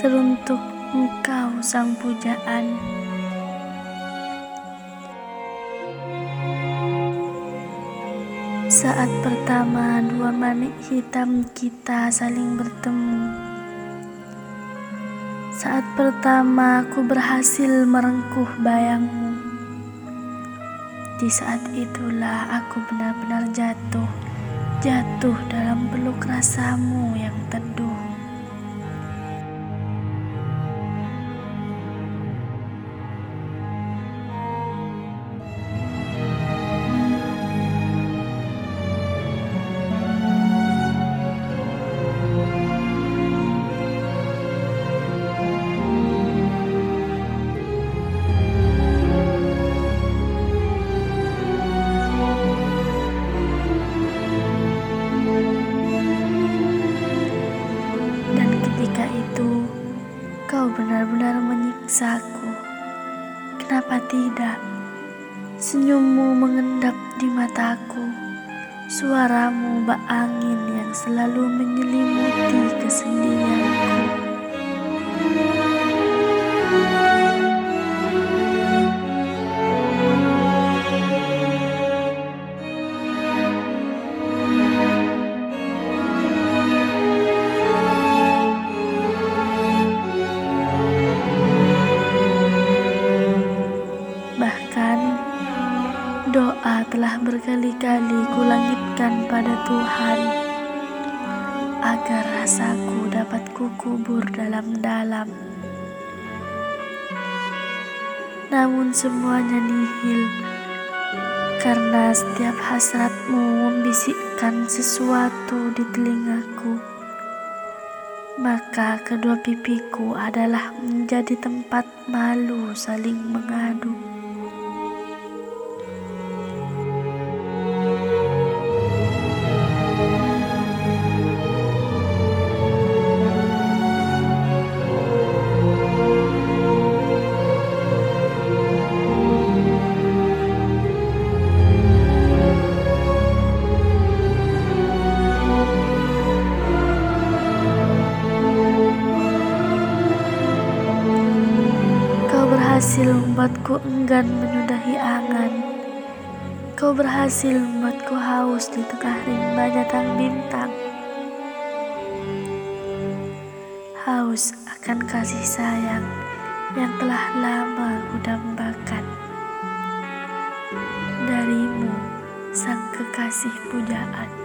teruntuk engkau sang pujaan. Saat pertama dua manik hitam kita saling bertemu. Saat pertama aku berhasil merengkuh bayangmu. Di saat itulah aku benar-benar jatuh, jatuh dalam peluk rasamu yang teduh. Kau benar-benar menyiksaku. Kenapa tidak? Senyummu mengendap di mataku. Suaramu bak angin yang selalu menyelimuti kesendirianku. Doa telah berkali-kali kulangitkan pada Tuhan agar rasaku dapat kukubur dalam-dalam. Namun semuanya nihil karena setiap hasratmu membisikkan sesuatu di telingaku. Maka kedua pipiku adalah menjadi tempat malu saling mengadu. Berhasil membuatku enggan menyudahi angan. Kau berhasil membuatku haus di tengah rimbanya tang bintang. Haus akan kasih sayang yang telah lama kudambakan. Darimu, sang kekasih pujaan.